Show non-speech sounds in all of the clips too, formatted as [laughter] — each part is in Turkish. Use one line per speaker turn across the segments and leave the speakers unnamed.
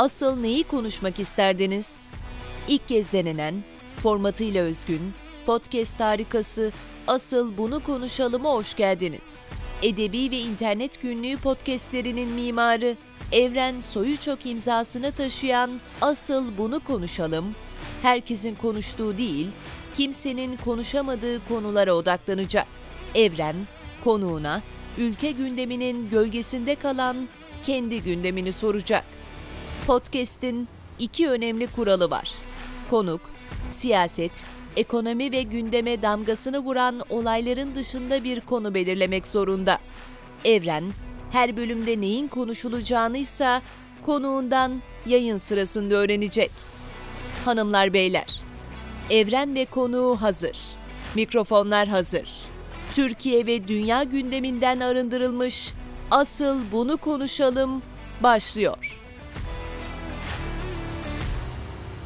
Asıl neyi konuşmak isterdiniz? İlk kez denenen, formatıyla özgün, podcast harikası Asıl Bunu Konuşalım'a hoş geldiniz. Edebi ve internet günlüğü podcastlerinin mimarı, Evren Soyuçok imzasını taşıyan Asıl Bunu Konuşalım, herkesin konuştuğu değil, kimsenin konuşamadığı konulara odaklanacak. Evren, konuğuna, ülke gündeminin gölgesinde kalan kendi gündemini soracak. Podcast'in iki önemli kuralı var. Konuk, siyaset, ekonomi ve gündeme damgasını vuran olayların dışında bir konu belirlemek zorunda. Evren, her bölümde neyin konuşulacağını ise konuğundan yayın sırasında öğrenecek. Hanımlar beyler, Evren ve konuğu hazır. Mikrofonlar hazır. Türkiye ve dünya gündeminden arındırılmış Asıl Bunu Konuşalım başlıyor.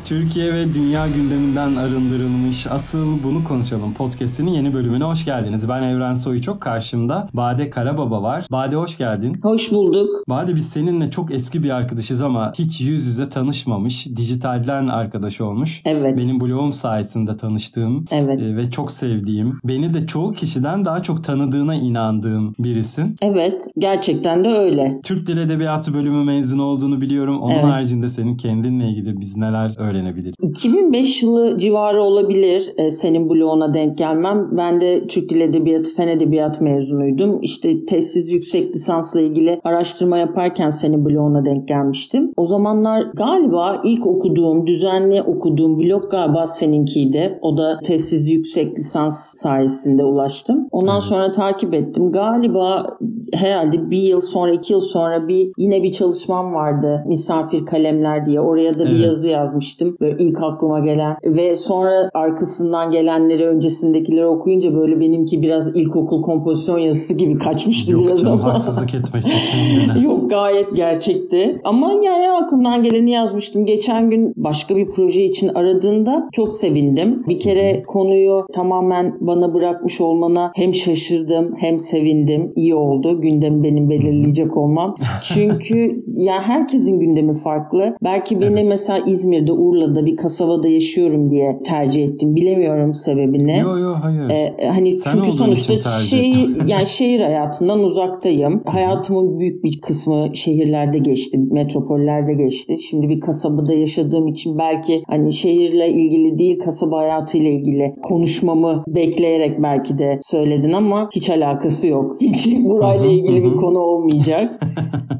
Türkiye ve dünya gündeminden arındırılmış Asıl Bunu Konuşalım podcast'inin yeni bölümüne hoş geldiniz. Ben Evren Soyuçok karşımda Bade Karababa var. Bade hoş geldin.
Hoş bulduk.
Bade biz seninle çok eski bir arkadaşız ama hiç yüz yüze tanışmamış. Dijitalden arkadaş olmuş.
Evet.
Benim blogum sayesinde tanıştığım
Evet.
e, ve çok sevdiğim, beni de çoğu kişiden daha çok tanıdığına inandığım birisin.
Evet, gerçekten de öyle.
Türk Dil Edebiyatı bölümü mezunu olduğunu biliyorum. Onun
Evet.
haricinde senin kendinle ilgili biz neler öğrenebiliriz?
2005 yılı civarı olabilir e, senin bloğuna denk gelmem. Ben de Türk Dil Edebiyatı, Fen Edebiyat mezunuydum. İşte tesis yüksek lisansla ilgili araştırma yaparken senin bloğuna denk gelmiştim. O zamanlar galiba ilk okuduğum, düzenli okuduğum blog galiba seninkiydi. O da tesis yüksek lisans sayesinde ulaştım. Ondan
Evet.
sonra takip ettim. Galiba herhalde bir yıl sonra, iki yıl sonra bir yine bir çalışmam vardı. Misafir kalemler diye. Oraya da bir
Evet.
yazı yazmıştım. Böyle ilk aklıma gelen. Ve sonra arkasından gelenleri, öncesindekileri okuyunca böyle benimki biraz ilkokul kompozisyon yazısı gibi kaçmıştı
Yok
biraz
canım
ama.
haksızlık etme kendine. [laughs]
Yok gayet gerçekti. Ama yani aklımdan geleni yazmıştım. Geçen gün başka bir proje için aradığında çok sevindim. Bir kere konuyu tamamen bana bırakmış olmana hem şaşırdım hem sevindim. İyi oldu. Gündemi benim belirleyecek olmam. Çünkü [laughs] ya herkesin gündemi farklı. Belki beni
Evet.
mesela İzmir'de, Urla'da bir kasabada yaşıyorum diye tercih ettim. Bilemiyorum sebebini.
Yo yo hayır.
Ee, hani
Sen
çünkü sonuçta
ettim. [laughs]
yani şehir hayatından uzaktayım. Hayatımın büyük bir kısmı şehirlerde geçti, metropollerde geçti. Şimdi bir kasabada yaşadığım için belki hani şehirle ilgili değil kasaba hayatıyla ilgili konuşmamı bekleyerek belki de söyledin ama hiç alakası yok. [laughs] Hiç burayla ilgili bir konu olmayacak. [laughs]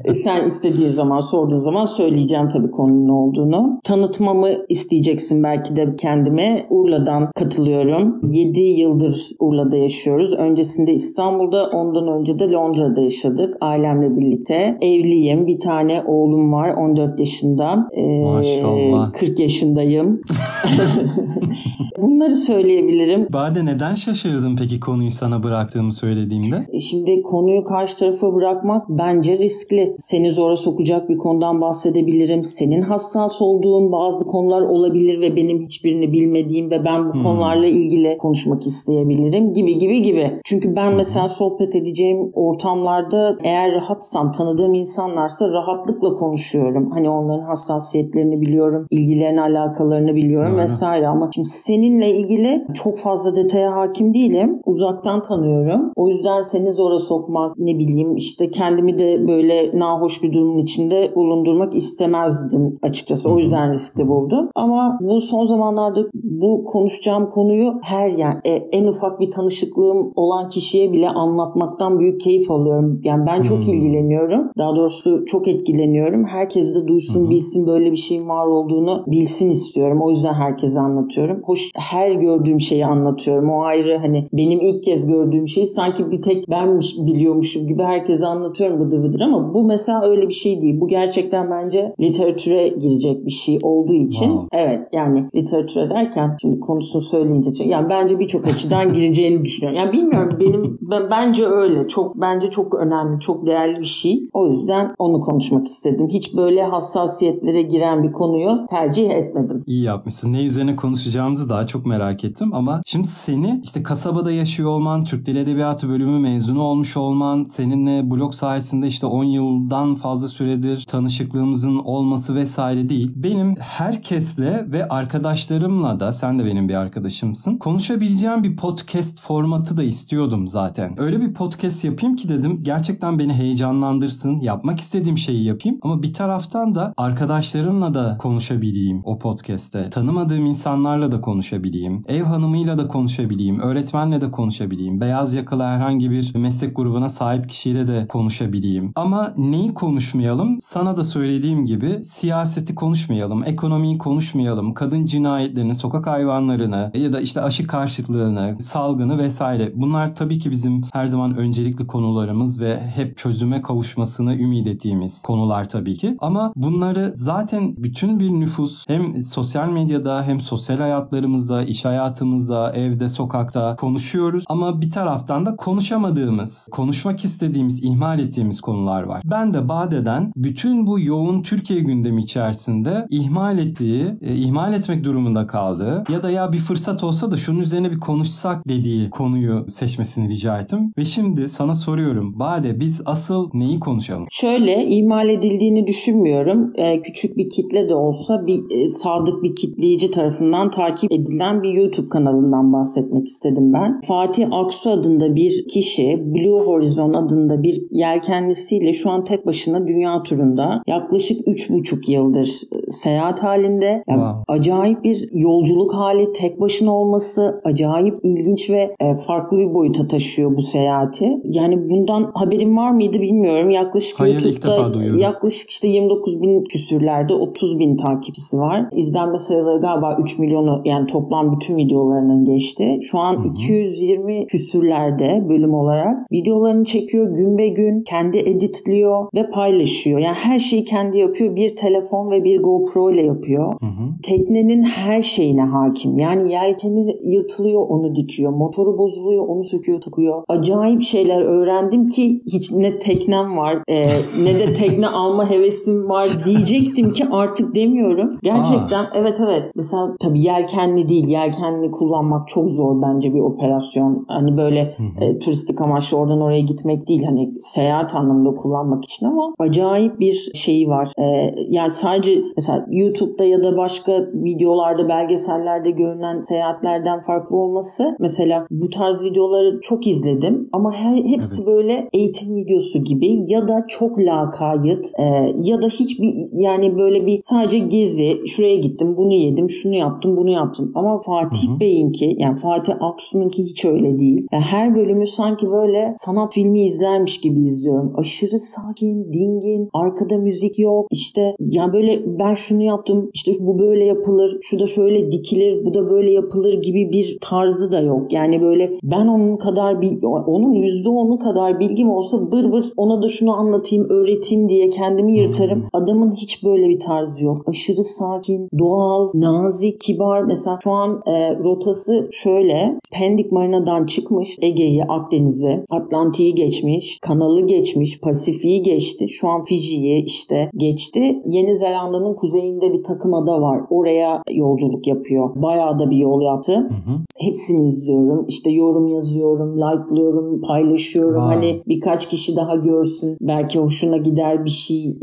E, Sen istediği zaman sorduğun zaman söyleyeceğim tabii konunun ne olduğunu. Tanıtmamı isteyeceksin belki de kendime. Urla'dan katılıyorum. 7 yıldır Urla'da yaşıyoruz. Öncesinde İstanbul'da, ondan önce de Londra'da yaşadık ailemle birlikte. Evliyim. Bir tane oğlum var 14 yaşında. Ee,
Maşallah.
40 yaşındayım. [laughs] Bunları söyleyebilirim.
Bade neden şaşırdın peki konuyu sana bıraktığımı söylediğimde?
E Şimdi konuyu karşı tarafa bırakmak bence riskli. Seni zora sokacak bir konudan bahsedebilirim. Senin hassas olduğun bazı konular olabilir ve benim hiçbirini bilmediğim ve ben bu
Hmm.
konularla ilgili konuşmak isteyebilirim gibi gibi gibi. Çünkü ben mesela sohbet edeceğim ortamlarda eğer rahatsam, tanıdığım insanlarsa rahatlıkla konuşuyorum. Hani onların hassasiyetlerini biliyorum, ilgilerini, alakalarını biliyorum
Doğru.
vesaire ama şimdi seninle ilgili çok fazla detaya hakim değilim. Uzaktan tanıyorum. O yüzden seni zora sokmak, ne bileyim işte kendimi de böyle nahoş bir durumun içinde bulundurmak istemezdim açıkçası. O yüzden riskli buldum. Ama bu son zamanlarda bu konuşacağım konuyu her yani e, en ufak bir tanışıklığım olan kişiye bile anlatmaktan büyük keyif alıyorum. Yani ben çok
Hmm.
ilgileniyorum. Daha doğrusu çok etkileniyorum. Herkes de duysun,
hı.
bilsin böyle bir şeyin var olduğunu bilsin istiyorum. O yüzden herkese anlatıyorum. Hoş her gördüğüm şeyi anlatıyorum. O ayrı hani benim ilk kez gördüğüm şeyi sanki bir tek benmiş biliyormuşum gibi herkese anlatıyorum bıdır bıdır ama bu mesela öyle bir şey değil. Bu gerçekten bence literatüre girecek bir şey olduğu için wow. evet yani literatür ederken şimdi konusunu söyleyince yani bence birçok açıdan gireceğini düşünüyorum. Yani bilmiyorum benim ben, bence öyle. Çok bence çok önemli, çok değerli bir şey. O yüzden onu konuşmak istedim. Hiç böyle hassasiyetlere giren bir konuyu tercih etmedim.
İyi yapmışsın. Ne üzerine konuşacağımızı daha çok merak ettim ama şimdi seni işte kasabada yaşıyor olman, Türk Dil Edebiyatı bölümü mezunu olmuş olman, seninle blog sayesinde işte 10 yıldan fazla süredir tanışıklığımızın olması vesaire değil. Benim herkesle ve arkadaşlarımla da sen de benim bir arkadaşımsın. Konuşabileceğim bir podcast formatı da istiyordum zaten. Öyle bir podcast yapayım ki dedim gerçekten beni heyecanlandırsın. Yapmak istediğim şeyi yapayım ama bir taraftan da arkadaşlarımla da konuşabileyim o podcast'te. Tanımadığım insanlarla da konuşabileyim. Ev hanımıyla da konuşabileyim. Öğretmenle de konuşabileyim. Beyaz yakalı herhangi bir meslek grubuna sahip kişiyle de konuşabileyim. Ama neyi konuşmayalım? Sana da söylediğim gibi siyaseti konuşmayalım. Ekonomiyi konuşmayalım. Kadın cinayetlerini, sokak hayvanlarını ya da işte aşı karşıtlığını, salgını vesaire. Bunlar tabii ki bizim her zaman öncelikli konularımız ve hep çözüme kavuşmasını ümit ettiğimiz konular tabii ki. Ama bunları zaten bütün bir nüfus hem sosyal medyada hem sosyal hayatlarımızda, iş hayatımızda, evde, sokakta konuşuyoruz. Ama bir taraftan da konuşamadığımız, konuşmak istediğimiz, ihmal ettiğimiz konular var. Ben de Bade'den bütün bu yoğun Türkiye gündemi içerisinde ihmal ettiği, e, ihmal etmek durumunda kaldığı ya da ya bir fırsat olsa da şunun üzerine bir konuşsak dediği konuyu seçmesini rica ettim. Ve şimdi sana soruyorum. Bade biz asıl neyi konuşalım?
Şöyle ihmal edildiğini düşünmüyorum. Ee, küçük bir kitle de olsa bir e, sadık bir kitleyici tarafından takip edilen bir YouTube kanalından bahsetmek istedim ben. Fatih Aksu adında bir kişi Blue Horizon adında bir yelkenlisiyle şu an tek başına dünya turunda yaklaşık 3,5 yıldır e, seyahat halinde. Yani wow. Acayip bir yolculuk hali, tek başına olması acayip ilginç ve e, farklı bir boyuta taşıyor bu seyahati. Yani bundan haberim var mıydı bilmiyorum. Yaklaşık
Hayır, YouTube'da
yaklaşık işte 29 bin küsürlerde 30 bin takipçisi var. İzlenme sayıları galiba 3 milyonu yani toplam bütün videolarının geçti. Şu an Hı-hı. 220 küsürlerde bölüm olarak videolarını çekiyor gün be gün kendi editliyor ve paylaşıyor. Yani her şeyi kendi yapıyor. Bir telefon ve bir GoPro ile yapıyor. Hı-hı. Teknenin her şeyine hakim. Yani yelkeni yırtılıyor onu dikiyor. Motoru bozuluyor onu söküyor takıyor. Acayip şeyler öğrendim ki hiç ne teknem var e, ne de tekne [laughs] alma hevesim var diyecektim ki artık demiyorum. Gerçekten Aa. evet evet. Mesela tabii yelkenli değil. Yelkenli kullanmak çok zor bence bir operasyon. Hani böyle e, turistik amaçlı oradan oraya gitmek değil. Hani seyahat anlamında kullanmak için ama acayip bir şeyi var. E, yani sadece mesela YouTube'da ya da başka videolarda belgesellerde görünen seyahatlerden farklı olması mesela bu tarz videoları çok izledim ama her, hepsi evet. böyle eğitim videosu gibi ya da çok lakayt e, ya da hiçbir yani böyle bir sadece gezi şuraya gittim bunu yedim şunu yaptım bunu yaptım ama Fatih Bey'inki yani Fatih Aksu'nunki hiç öyle değil. Yani her bölümü sanki böyle sanat filmi izlermiş gibi izliyorum. Aşırı sakin, dingin, arkada müzik yok. İşte yani böyle ben şunu yaptım işte bu böyle yapılır, şu da şöyle dikilir, bu da böyle yapılır gibi bir tarzı da yok. Yani böyle ben onun kadar bil onun yüzde onu kadar bilgim olsa bır bır ona da şunu anlatayım, öğreteyim diye kendimi yırtarım. Hmm. Adamın hiç böyle bir tarzı yok. Aşırı sakin, doğal, nazik, kibar. Mesela şu an e, rotası şöyle. Pendik Marina'dan çıkmış Ege'yi, Akdeniz'i, Atlantik'i geçmiş, Kanalı geçmiş, Pasifik'i geçti. Şu an Fiji'yi işte geçti. Yeni Zelanda'nın kuzeyinde bir takım ada var. Oraya yolculuk yapıyor. Bayağı da bir yol yaptı. Hı hı. Hepsini izliyorum. İşte yorum yazıyorum, like'lıyorum, paylaşıyorum. Wow. Hani birkaç kişi daha görsün. Belki hoşuna gider bir şey e,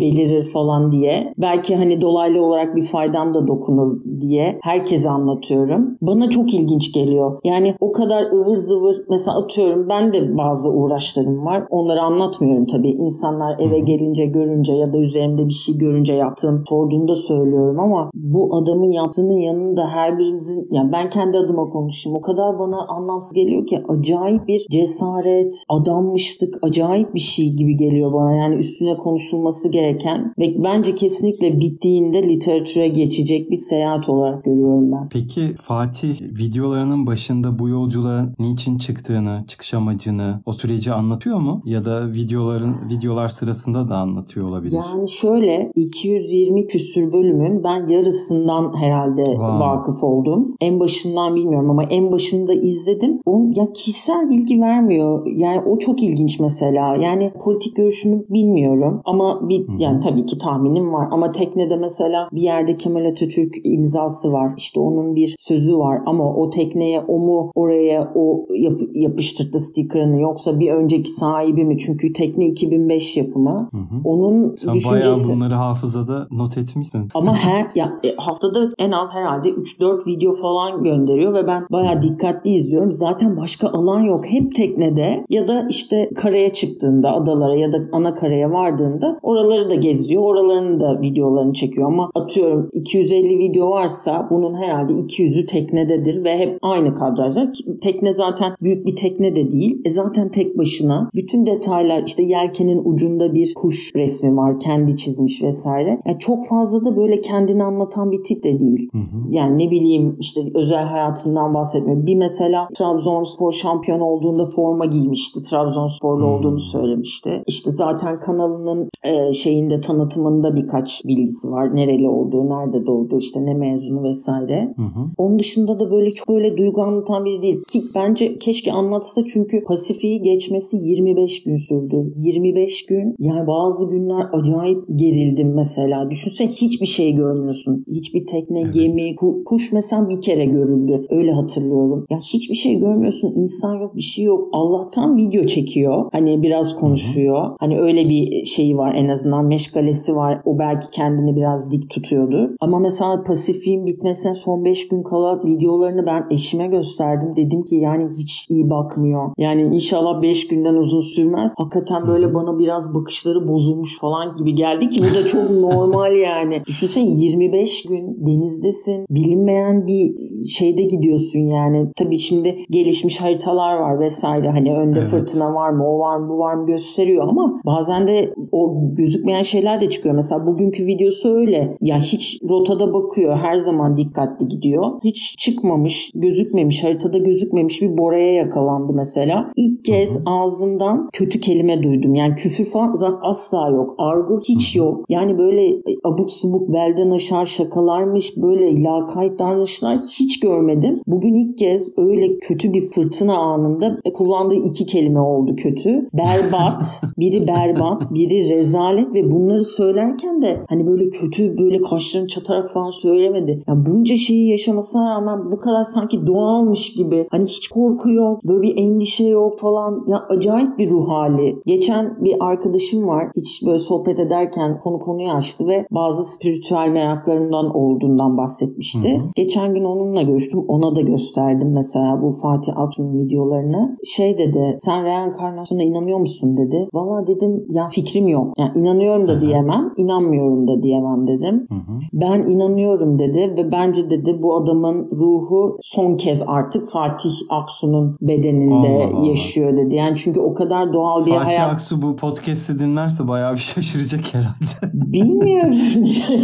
belirir falan diye. Belki hani dolaylı olarak bir faydam da dokunur diye herkese anlatıyorum. Bana çok ilginç geliyor. Yani o kadar ıvır zıvır mesela atıyorum ben de bazı uğraşlarım var. Onları anlatmıyorum tabii. İnsanlar eve gelince görünce ya da üzerimde bir şey görünce yaptığım sorduğunda söylüyorum ama bu adamın yaptığının yanında her birimizin yani ben kendi adıma konuşayım. O kadar bana anlamsız geliyor ki acayip bir cesaret, adanmışlık, acayip bir şey gibi geliyor bana. Yani üstüne konuşulması gereken ve bence kesinlikle bittiğinde literatüre geçecek bir seyahat olarak görüyorum ben.
Peki Fatih videolarının başında bu yolculuğa niçin çıktığını, çıkış amacını, o süreci anlatıyor mu? Ya da videoların videolar sırasında da anlatıyor olabilir.
Yani şöyle 220 20 küsür bölümün ben yarısından herhalde wow. vakıf oldum. En başından bilmiyorum ama en başında izledim. O ya kişisel bilgi vermiyor. Yani o çok ilginç mesela. Yani politik görüşünü bilmiyorum ama bir yani tabii ki tahminim var ama teknede mesela bir yerde Kemal Atatürk imzası var. İşte onun bir sözü var ama o tekneye o mu oraya o yap, yapıştırdı sticker'ını yoksa bir önceki sahibi mi? Çünkü tekne 2005 yapımı. Hı hı. Onun
Sen
düşüncesi...
bayağı bunları hafızada not etmişsin.
Ama her ya e, haftada en az herhalde 3-4 video falan gönderiyor ve ben bayağı dikkatli izliyorum. Zaten başka alan yok. Hep teknede ya da işte karaya çıktığında adalara ya da ana karaya vardığında oraları da geziyor. Oraların da videolarını çekiyor ama atıyorum 250 video varsa bunun herhalde 200'ü teknededir ve hep aynı kadrajlar. Tekne zaten büyük bir tekne de değil. E zaten tek başına bütün detaylar işte yelkenin ucunda bir kuş resmi var. Kendi çizmiş vesaire. Yani çok fazla da böyle kendini anlatan bir tip de değil. Hı hı. Yani ne bileyim işte özel hayatından bahsetmiyor. Bir mesela Trabzonspor şampiyon olduğunda forma giymişti. Trabzonsporlu olduğunu söylemişti. İşte zaten kanalının e, şeyinde tanıtımında birkaç bilgisi var. Nereli olduğu, nerede doğdu, işte ne mezunu vesaire. Hı hı. Onun dışında da böyle çok böyle duygu anlatan biri değil. Ki bence keşke anlatsa çünkü Pasifik'i geçmesi 25 gün sürdü. 25 gün yani bazı günler acayip gerildim mesela. Düşünsene hiçbir şey görmüyorsun. Hiçbir tekne, evet. gemi, kuş mesela bir kere görüldü. Öyle hatırlıyorum. Ya hiçbir şey görmüyorsun. İnsan yok, bir şey yok. Allah'tan video çekiyor. Hani biraz konuşuyor. Hı-hı. Hani öyle bir şeyi var en azından meşgalesi var. O belki kendini biraz dik tutuyordu. Ama mesela Pasifik'in bitmesine son 5 gün kala videolarını ben eşime gösterdim. Dedim ki yani hiç iyi bakmıyor. Yani inşallah 5 günden uzun sürmez. Hakikaten böyle bana biraz bakışları bozulmuş falan gibi geldi ki bu da çok [laughs] normal yani. Düşünsene 25 gün denizdesin. Bilinmeyen bir şeyde gidiyorsun yani. Tabii şimdi gelişmiş haritalar var vesaire. Hani önde evet. fırtına var mı, o var mı, bu var mı gösteriyor ama bazen de o gözükmeyen şeyler de çıkıyor. Mesela bugünkü videosu öyle. Ya hiç rotada bakıyor. Her zaman dikkatli gidiyor. Hiç çıkmamış, gözükmemiş, haritada gözükmemiş bir Bora'ya yakalandı mesela. İlk kez ağzından kötü kelime duydum. Yani küfür falan asla yok. Argo hiç yok. Yani böyle abuk subuk belden aşağı şakalarmış, böyle lakayt davranışlar hiç görmedim. Bugün ilk kez öyle kötü bir fırtına anında kullandığı iki kelime oldu kötü. Berbat, [laughs] biri berbat, biri rezalet ve bunları söylerken de hani böyle kötü böyle kaşlarını çatarak falan söylemedi. Yani bunca şeyi yaşamasına rağmen bu kadar sanki doğalmış gibi hani hiç korku yok, böyle bir endişe yok falan. Ya acayip bir ruh hali. Geçen bir arkadaşım var. Hiç böyle sohbet ederken konu konuyu açtı ve bazı spiritüel meraklarından olduğundan bahsetmişti. Hı hı. Geçen gün onunla görüştüm. Ona da gösterdim mesela bu Fatih Aksu'nun videolarını. Şey dedi sen reenkarnasyona inanıyor musun dedi. Valla dedim ya fikrim yok. Yani inanıyorum da diyemem, inanmıyorum da diyemem dedim. Hı hı. Ben inanıyorum dedi ve bence dedi bu adamın ruhu son kez artık Fatih Aksu'nun bedeninde Allah Allah. yaşıyor dedi. Yani çünkü o kadar doğal bir
Fatih
hayat.
Fatih Aksu bu podcast'i dinlerse bayağı bir şaşıracak herhalde.
Bilmiyorum. [laughs]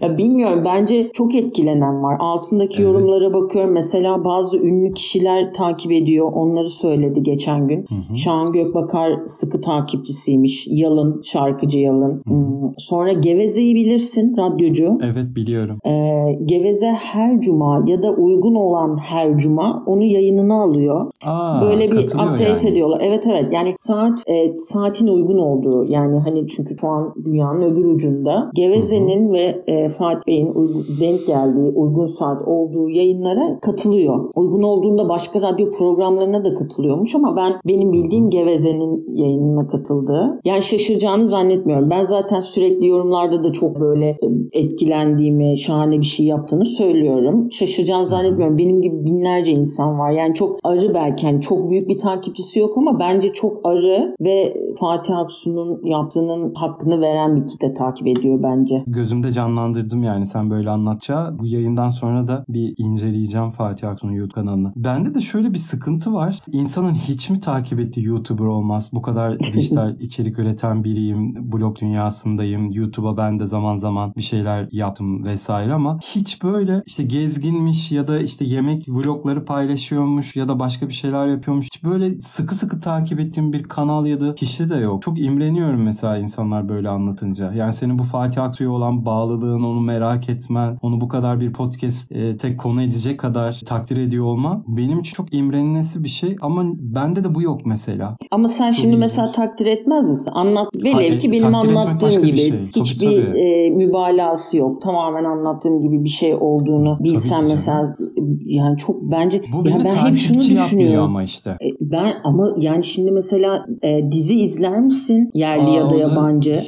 ya bilmiyorum. Bence çok etkilenen var. Altındaki evet. yorumlara bakıyorum. Mesela bazı ünlü kişiler takip ediyor. Onları söyledi geçen gün. Hı hı. Şahan Gökbakar sıkı takipçisiymiş. Yalın, şarkıcı Yalın. Hı hı. Hmm, sonra Geveze'yi bilirsin radyocu.
Evet biliyorum.
Ee, Geveze her cuma ya da uygun olan her cuma onu yayınına alıyor. Aa, Böyle bir update yani. ediyorlar. Evet evet yani saat e, saatin uygun olduğu yani hani çünkü şu an dünyanın öbür ucunda Geveze'nin Hı-hı. ve e, Fatih Bey'in denk geldiği uygun saat olduğu yayınlara katılıyor. Uygun olduğunda başka radyo programlarına da katılıyormuş ama ben benim bildiğim Geveze'nin yayınına katıldığı. Yani şaşıracağını zannetmiyorum. Ben zaten sürekli yorumlarda da çok böyle e, etkilendiğimi, şahane bir şey yaptığını söylüyorum. Şaşıracağını zannetmiyorum. Benim gibi binlerce insan var. Yani çok arı belki yani çok büyük bir takipçisi yok ama bence çok arı ve Fatih Aksu'nun yaptığının hakkını veren bir kitle takip ediyor bence.
Gözümde canlandırdım yani sen böyle anlatça. Bu yayından sonra da bir inceleyeceğim Fatih Aksu'nun YouTube kanalını. Bende de şöyle bir sıkıntı var. İnsanın hiç mi takip ettiği YouTuber olmaz? Bu kadar [laughs] dijital içerik üreten biriyim. Blog dünyasındayım. YouTube'a ben de zaman zaman bir şeyler yaptım vesaire ama hiç böyle işte gezginmiş ya da işte yemek vlogları paylaşıyormuş ya da başka bir şeyler yapıyormuş. Hiç böyle sıkı sıkı takip ettiğim bir kanal ya da kişi de yok. Çok imreniyorum mesela insanlar böyle anlatınca. Yani senin bu Fatih Fatih Aksu'ya olan bağlılığın, onu merak etmen, onu bu kadar bir podcast e, tek konu edecek kadar takdir ediyor olman benim için çok imrenilesi bir şey ama bende de bu yok mesela.
Ama sen
Çok
şimdi
ilginç.
mesela takdir etmez misin? Anlat velev
Hayır,
ki benim anlattığım gibi
şey. Tabii,
hiçbir
tabii.
e, mübalağası yok. Tamamen anlattığım gibi bir şey olduğunu bilsen mesela yani çok bence
Bu
ya ben hep şunu düşünüyorum.
ama işte.
E, Ben ama yani şimdi mesela e, dizi izler misin? Yerli
Aa,
ya da
o da,
yabancı.
e,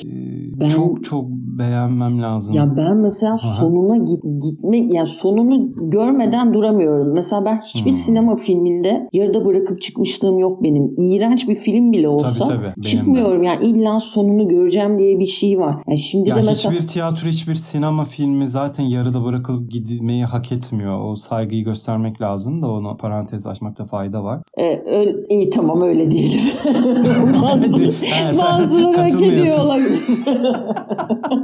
Ben-
Çok çok beğenmem lazım.
Ya ben mesela
Aha.
sonuna git, gitmek yani sonunu görmeden duramıyorum. Mesela ben hiçbir
Hmm.
sinema filminde yarıda bırakıp çıkmışlığım yok benim. İğrenç bir film bile olsa
tabii, de.
çıkmıyorum. Yani illa sonunu göreceğim diye bir şey var. Yani şimdi
Ya
de mesela
hiçbir tiyatro, hiçbir sinema filmi zaten yarıda bırakılıp gidilmeyi hak etmiyor. O saygıyı göstermek lazım da onu parantez açmakta fayda var.
e, öyle, iyi tamam öyle diyelim. [laughs] [laughs] Bazıları,
sen
bazıları hak ediyor olabilir. [laughs]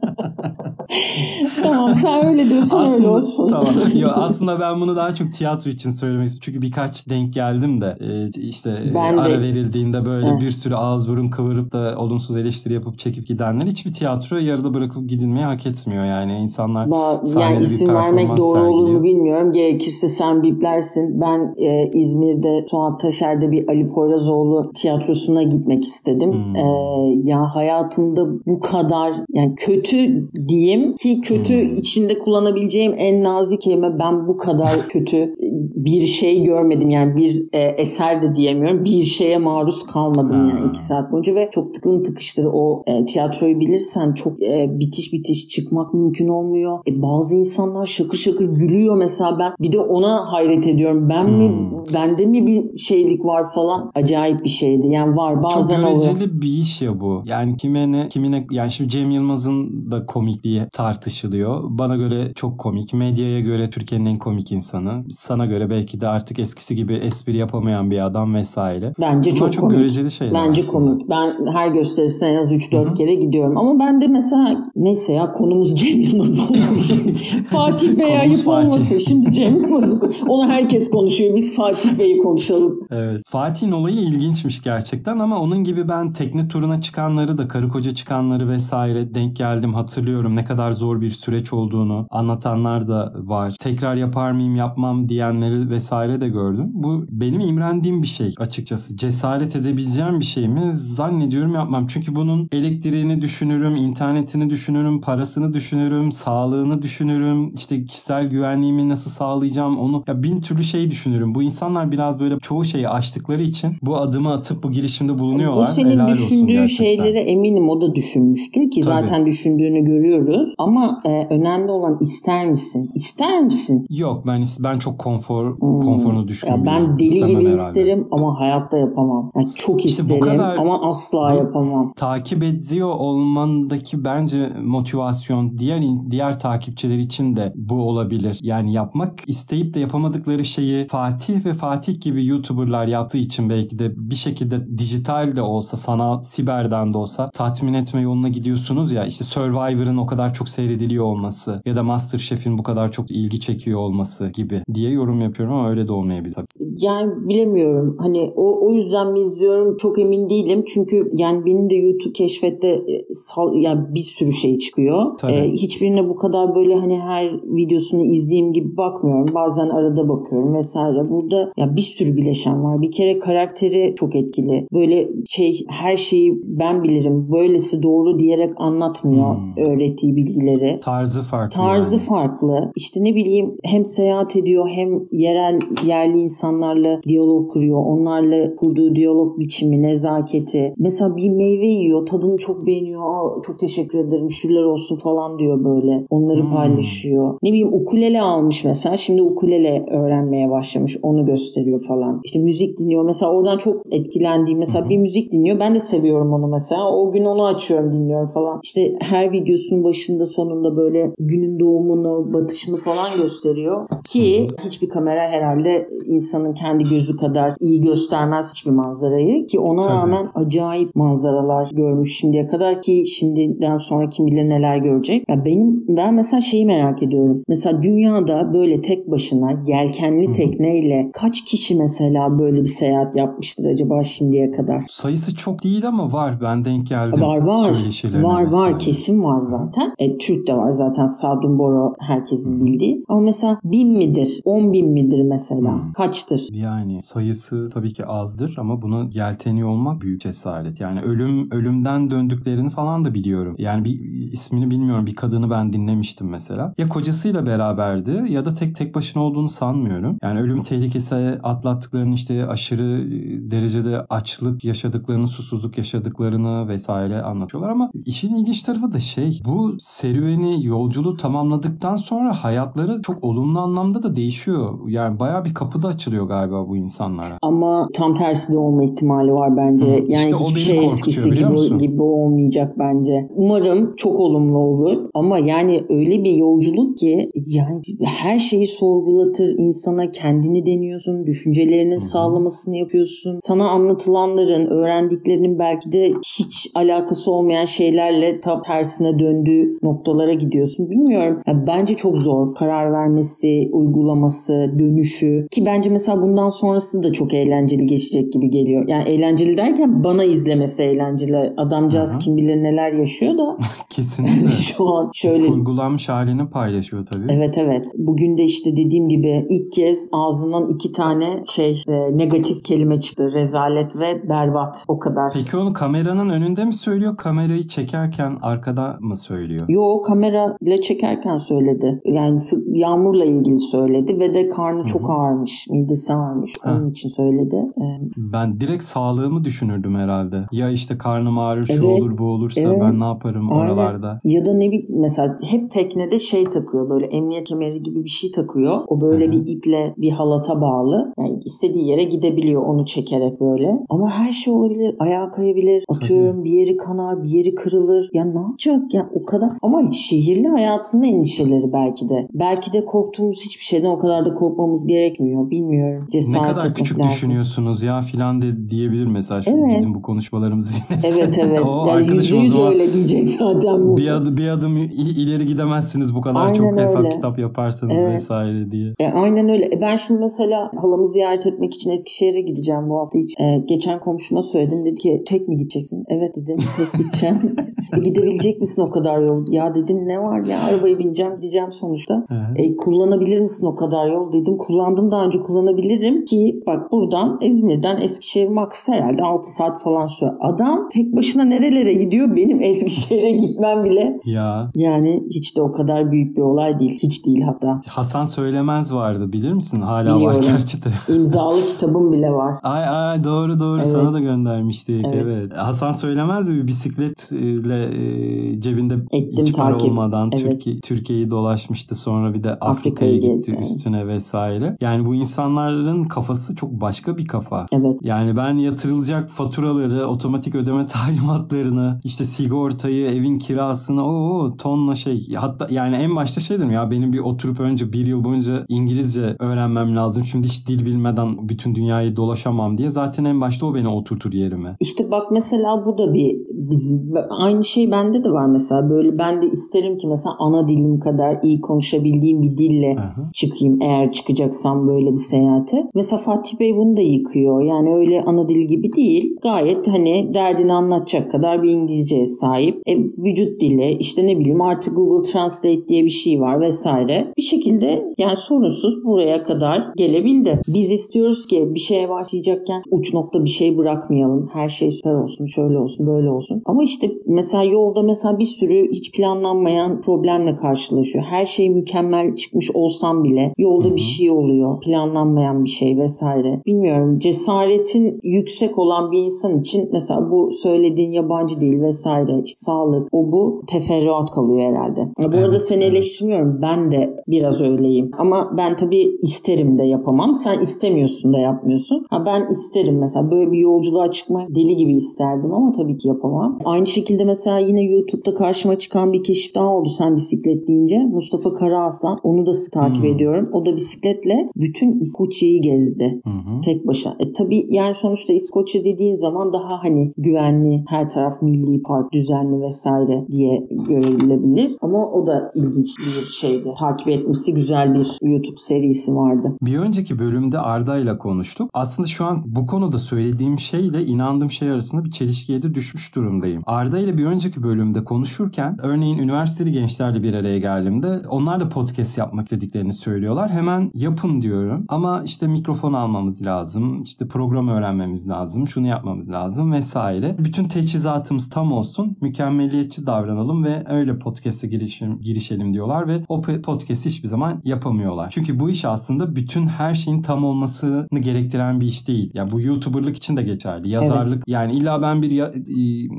[laughs] tamam sen öyle diyorsan öyle olsun.
tamam. [laughs] Yo, aslında ben bunu daha çok tiyatro için söylemek istiyorum. Çünkü birkaç denk geldim de e, işte e,
Ben de-
ara verildiğinde böyle
Heh.
bir sürü ağız burun kıvırıp da olumsuz eleştiri yapıp çekip gidenler hiçbir tiyatro yarıda bırakılıp gidilmeyi hak etmiyor yani. insanlar
Ba- yani
bir
isim vermek
performans
doğru olur mu bilmiyorum. Gerekirse sen biplersin. Ben e, İzmir'de Suat Taşer'de bir Ali Poyrazoğlu tiyatrosuna gitmek istedim.
Hmm.
E, ya hayatımda bu kadar yani kötü diyeyim ki kötü
Hmm.
içinde kullanabileceğim en nazik kelime ben bu kadar [laughs] kötü bir şey görmedim. Yani bir e, eser de diyemiyorum. Bir şeye maruz kalmadım
Ha.
yani iki saat boyunca ve çok tıklım tıkıştır o e, tiyatroyu bilirsen çok e, bitiş bitiş çıkmak mümkün olmuyor. E, bazı insanlar şakır şakır gülüyor mesela ben bir de ona hayret ediyorum. Ben mi
Hmm.
bende mi bir şeylik var falan acayip bir şeydi. Yani var bazen
Çok
oluyor.
bir iş ya bu. Yani kime ne, kimine yani şimdi Cem Yılmaz'ın da komikliği tartışılıyor. Bana göre çok komik. Medyaya göre Türkiye'nin en komik insanı. Sana göre belki de artık eskisi gibi espri yapamayan bir adam vesaire.
Bence
Bunlar
çok,
çok
komik.
göreceli şeyler
Bence
aslında.
komik. Ben her gösterisine en az 3-4
Hı hı.
kere gidiyorum. Ama ben de mesela neyse ya konumuz [laughs] Cem Yılmaz olmasın. [laughs] Fatih Bey ayıp olmasın. Şimdi Cem Yılmaz'ı onu herkes konuşuyor. Biz Fatih Bey'i konuşalım.
Evet. Fatih'in olayı ilginçmiş gerçekten ama onun gibi ben tekne turuna çıkanları da karı koca çıkanları vesaire denk geldim hatırlıyorum ne kadar zor bir süreç olduğunu anlatanlar da var. Tekrar yapar mıyım yapmam diyenleri vesaire de gördüm. Bu benim imrendiğim bir şey açıkçası. Cesaret edebileceğim bir şey mi? Zannediyorum yapmam. Çünkü bunun elektriğini düşünürüm, internetini düşünürüm, parasını düşünürüm, sağlığını düşünürüm, işte kişisel güvenliğimi nasıl sağlayacağım onu ya bin türlü şey düşünürüm. Bu insanlar biraz böyle çoğu şeyi aştıkları için bu adımı atıp bu girişimde bulunuyorlar.
O senin
Helal gerçekten.
şeyleri eminim o da düşünmüştür ki
Tabii.
zaten düşündüğünü görüyoruz. Ama e, önemli olan ister misin? İster misin?
Yok ben ben çok konfor
Hmm.
konforunu düşkün
Ya ben deli
İstemem
gibi
herhalde.
isterim ama hayatta yapamam. Yani çok
İşte
isterim
kadar-
ama asla
bu-
yapamam.
takip ediyor olmandaki bence motivasyon diğer diğer takipçiler için de bu olabilir. Yani yapmak isteyip de yapamadıkları şeyi Fatih ve Fatih gibi YouTuber'lar yaptığı için belki de bir şekilde dijital de olsa, sanal, siberden de olsa tatmin etme yoluna gidiyorsunuz ya. İşte Survivor'ın o kadar çok seyrediliyor olması ya da MasterChef'in bu kadar çok ilgi çekiyor olması gibi diye yorum yapıyorum ama öyle de olmayabilir tabii.
Yani bilemiyorum. Hani o, o yüzden mi izliyorum çok emin değilim. Çünkü yani benim de YouTube keşfette e, sal, yani bir sürü şey çıkıyor.
Tabii.
E, hiçbirine bu kadar böyle hani her videosunu izleyeyim gibi bakmıyorum. Bazen arada bakıyorum vesaire. Burada ya bir sürü bileşen var. Bir kere karakteri çok etkili. Böyle şey her şeyi ben bilirim. Böylesi doğru diyerek anlatmıyor
Hmm.
öğrettiği bilgileri.
Tarzı farklı.
Tarzı
yani.
farklı. İşte ne bileyim hem seyahat ediyor hem yerel yerli insanlarla diyalog kuruyor. Onlarla kurduğu diyalog biçimi, nezaketi. Mesela bir meyve yiyor, tadını çok beğeniyor. Aa, çok teşekkür ederim, şükürler olsun falan diyor böyle. Onları
Hmm.
paylaşıyor. Ne bileyim ukulele almış mesela. Şimdi ukulele öğrenmeye başlamış. Onu gösteriyor falan. İşte müzik dinliyor. Mesela oradan çok etkilendiğim mesela bir müzik dinliyor. Ben de seviyorum onu mesela. O gün onu açıyorum dinliyorum falan. İşte her videosunun başında sonunda böyle günün doğumunu, batışını falan gösteriyor. Ki hiçbir kamera herhalde insanın kendi gözü kadar iyi göstermez hiçbir manzarayı. Ki ona
Tabii.
rağmen acayip manzaralar görmüş şimdiye kadar ki şimdiden sonra kim bilir neler görecek. Ya benim ben mesela şeyi merak ediyorum. Mesela dünyada böyle tek başına yelkenli tekneyle kaç kişi mesela böyle bir seyahat yapmıştır acaba şimdiye kadar?
Sayısı çok değil ama var. Ben denk geldim.
Var var. Var var kesin var zaten. E, Türk de var zaten Sadun Boro herkesin bildiği. Ama mesela bin midir? On bin midir mesela?
Hmm.
Kaçtır?
Yani sayısı tabii ki azdır ama buna yelteniyor olmak büyük cesaret. Yani ölüm ölümden döndüklerini falan da biliyorum. Yani bir ismini bilmiyorum. Bir kadını ben dinlemiştim mesela. Ya kocasıyla beraberdi ya da tek tek başına olduğunu sanmıyorum. Yani ölüm tehlikesi atlattıklarını işte aşırı derecede açlık yaşadıklarını, susuzluk yaşadıklarını vesaire anlatıyorlar ama işin ilginç tarafı da şey bu serüveni yolculuğu tamamladıktan sonra hayatları çok olumlu anlamda da değişiyor. Yani baya bir kapı da açılıyor galiba bu insanlara.
Ama tam tersi de olma ihtimali var bence.
Hı,
Yani
işte
hiçbir şey eskisi
musun?
gibi, gibi olmayacak bence. Umarım çok olumlu olur. Ama yani öyle bir yolculuk ki yani her şeyi sorgulatır insana kendini deniyorsun, düşüncelerinin sağlamasını yapıyorsun. Sana anlatılanların, öğrendiklerinin belki de hiç alakası olmayan şeylerle tam tersine döndüğü noktalara gidiyorsun. Bilmiyorum. Ya bence çok zor. Karar vermesi, uygulaması, dönüşü. Ki bence mesela bundan sonrası da çok eğlenceli geçecek gibi geliyor. Yani eğlenceli derken bana izlemesi eğlenceli. Adamcağız
hı.
kim bilir neler yaşıyor da [laughs]
Kesinlikle. [laughs]
şu an şöyle
Kurgulanmış halini paylaşıyor tabii.
Evet evet. Bugün de işte dediğim gibi ilk kez ağzından iki tane şey e, negatif kelime çıktı. Rezalet ve berbat. O kadar.
Peki onu kameranın önünde mi söylüyor? Kamerayı çekerken arkada mı söylüyor?
Yo kamera ile çekerken söyledi. Yani şu yağmurla ilgili söyledi ve de karnı çok ağırmış. Midesi ağırmış.
Ha.
Onun için söyledi. Ee,
Ben direkt sağlığımı düşünürdüm herhalde. Ya işte karnım ağrır şu
Evet,
olur bu olursa
evet.
ben ne yaparım
Aynen.
oralarda.
Ya da ne bileyim mesela hep teknede şey takıyor böyle emniyet kemeri gibi bir şey takıyor. O böyle
Hı hı.
bir iple bir halata bağlı. Yani istediği yere gidebiliyor onu çekerek böyle. Ama her şey olabilir. Ayağa kayabilir. Atıyorum bir yeri kanar, bir yeri kırılır. Ya ne yapacak? Ya o kadar. Ama şehirli hayatının endişeleri belki de. Belki de korktuğumuz hiçbir şeyden o kadar da korkmamız gerekmiyor. Bilmiyorum.
Ne
Cesaret
kadar
etmek
küçük
lazım.
düşünüyorsunuz ya filan de diyebilir mesela şu
Evet.
bizim bu konuşmalarımızı dinlese.
Evet evet.
o
yani yüzde
arkadaşım o
öyle diyecek zaten.
bir adım, bir adım ileri gidemezsiniz bu kadar
Aynen
çok hesap
öyle.
kitap yaparsanız
Evet.
vesaire diye.
E, aynen öyle. E, ben şimdi mesela halamı ziyaret etmek için Eskişehir'e gideceğim bu hafta hiç. E, geçen komşuma söyledim. Dedi ki tek mi gideceksin? Evet dedim tek gideceğim. [laughs] e, gidebilecek misin o kadar yol? Ya dedim ne var ya arabaya bineceğim gideceğim sonuçta. E, kullanabilir misin o kadar yol? Dedim kullandım daha önce kullanabilirim ki bak buradan İzmir'den Eskişehir max herhalde 6 saat falan sürüyor. Adam tek başına nerelere gidiyor? Benim Eskişehir'e [laughs] gitmem bile
Ya
yani hiç de o kadar büyük bir olay değil. Hiç değil hatta.
Hasan Söylemez vardı bilir misin? Hala
Biliyorum.
var gerçi de. [laughs]
İmzalı kitabım bile var.
Ay ay doğru doğru
Evet.
sana da göndermiştik
Evet.
evet. Hasan söylemez mi bisikletle e, cebinde
Ettim
hiç para
takip.
olmadan
Evet.
Türkiye Türkiye'yi dolaşmıştı sonra bir de Afrika'ya
Afrika'yı
gitti
gezdi,
üstüne vesaire. Yani bu insanların kafası çok başka bir kafa.
Evet.
Yani ben yatırılacak faturaları, otomatik ödeme [laughs] talimatlarını, işte sigortayı, evin kirasını, o tonla şey. Hatta yani en başta şey dedim ya benim bir oturup önce bir yıl boyunca İngilizce öğrenmem lazım. Şimdi hiç dil bilmeden bütün dünyayı dolaşamam diye. Zaten en başta o beni oturtur yerime.
İşte bak mesela bu da bir bizim aynı şey bende de var mesela böyle ben de isterim ki mesela ana dilim kadar iyi konuşabildiğim bir dille
hı.
çıkayım eğer çıkacaksam böyle bir seyahate. Mesela Fatih Bey bunu da yıkıyor. Yani öyle ana dil gibi değil. Gayet hani derdini anlatacak kadar bir İngilizceye sahip. E, vücut dili işte ne bileyim artık Google Translate diye bir şey var vesaire. Bir şekilde yani sorunsuz buraya kadar gelebildi. Biz istiyoruz ki bir şeye başlayacakken uç nokta bir şey bırakmayalım. Her şey süper olsun, şöyle olsun, böyle olsun. Ama işte mesela yolda mesela bir sürü hiç planlanmayan problemle karşılaşıyor. Her şey mükemmel çıkmış olsam bile yolda bir şey oluyor. Planlanmayan bir şey vesaire. Bilmiyorum. Cesaretin yüksek olan bir insan için mesela bu söylediğin yabancı değil vesaire. işte sağlık o bu teferruat kalıyor herhalde. Ya bu arada
Evet,
seni
evet.
eleştirmiyorum. Ben de biraz öyleyim. Ama ben tabii isterim de yapamam. Sen istemiyorsun da yapmıyorsun. Ha ben isterim mesela böyle bir yolculuğa çıkmak deli gibi isterdim ama tabii ki yapamam. Aynı şekilde mesela yine YouTube'da karşıma çıkan bir keşif daha oldu sen bisiklet deyince. Mustafa Karaaslan onu da takip hmm. ediyorum. O da bisikletle bütün İskoçya'yı gezdi. Hmm. Tek başına. E tabii yani sonuçta İskoçya dediğin zaman daha hani güvenli her taraf milli park düzenli vesaire diye görülebilir. Ama o da ilginç bir şeydi. Takip etmesi güzel bir YouTube serisi vardı.
Bir önceki bölümde Arda ile konuştuk. Aslında şu an bu konuda söylediğim şeyle inandığım şey arasında bir çelişkiye de düşmüş durumdayım. Arda ile bir önceki bölümde konuşurken örneğin üniversiteli gençlerle bir araya geldiğimde onlar da podcast yapmak istediklerini söylüyorlar. Hemen yapın diyorum. Ama işte mikrofon almamız lazım. işte program öğrenmemiz lazım. Şunu yapmamız lazım vesaire. Bütün teçhizatımız tam olsun. Mükemmeliyetçi davranalım ve öyle podcast'e girişim, girişelim diyorlar ve o podcast'i hiçbir zaman yapamıyorlar. Çünkü bu iş aslında bütün her şeyin tam olmasını gerektiren bir iş değil. Ya bu YouTuber'lık için de geçerli. Yazarlık evet. yani illa ben bir ya,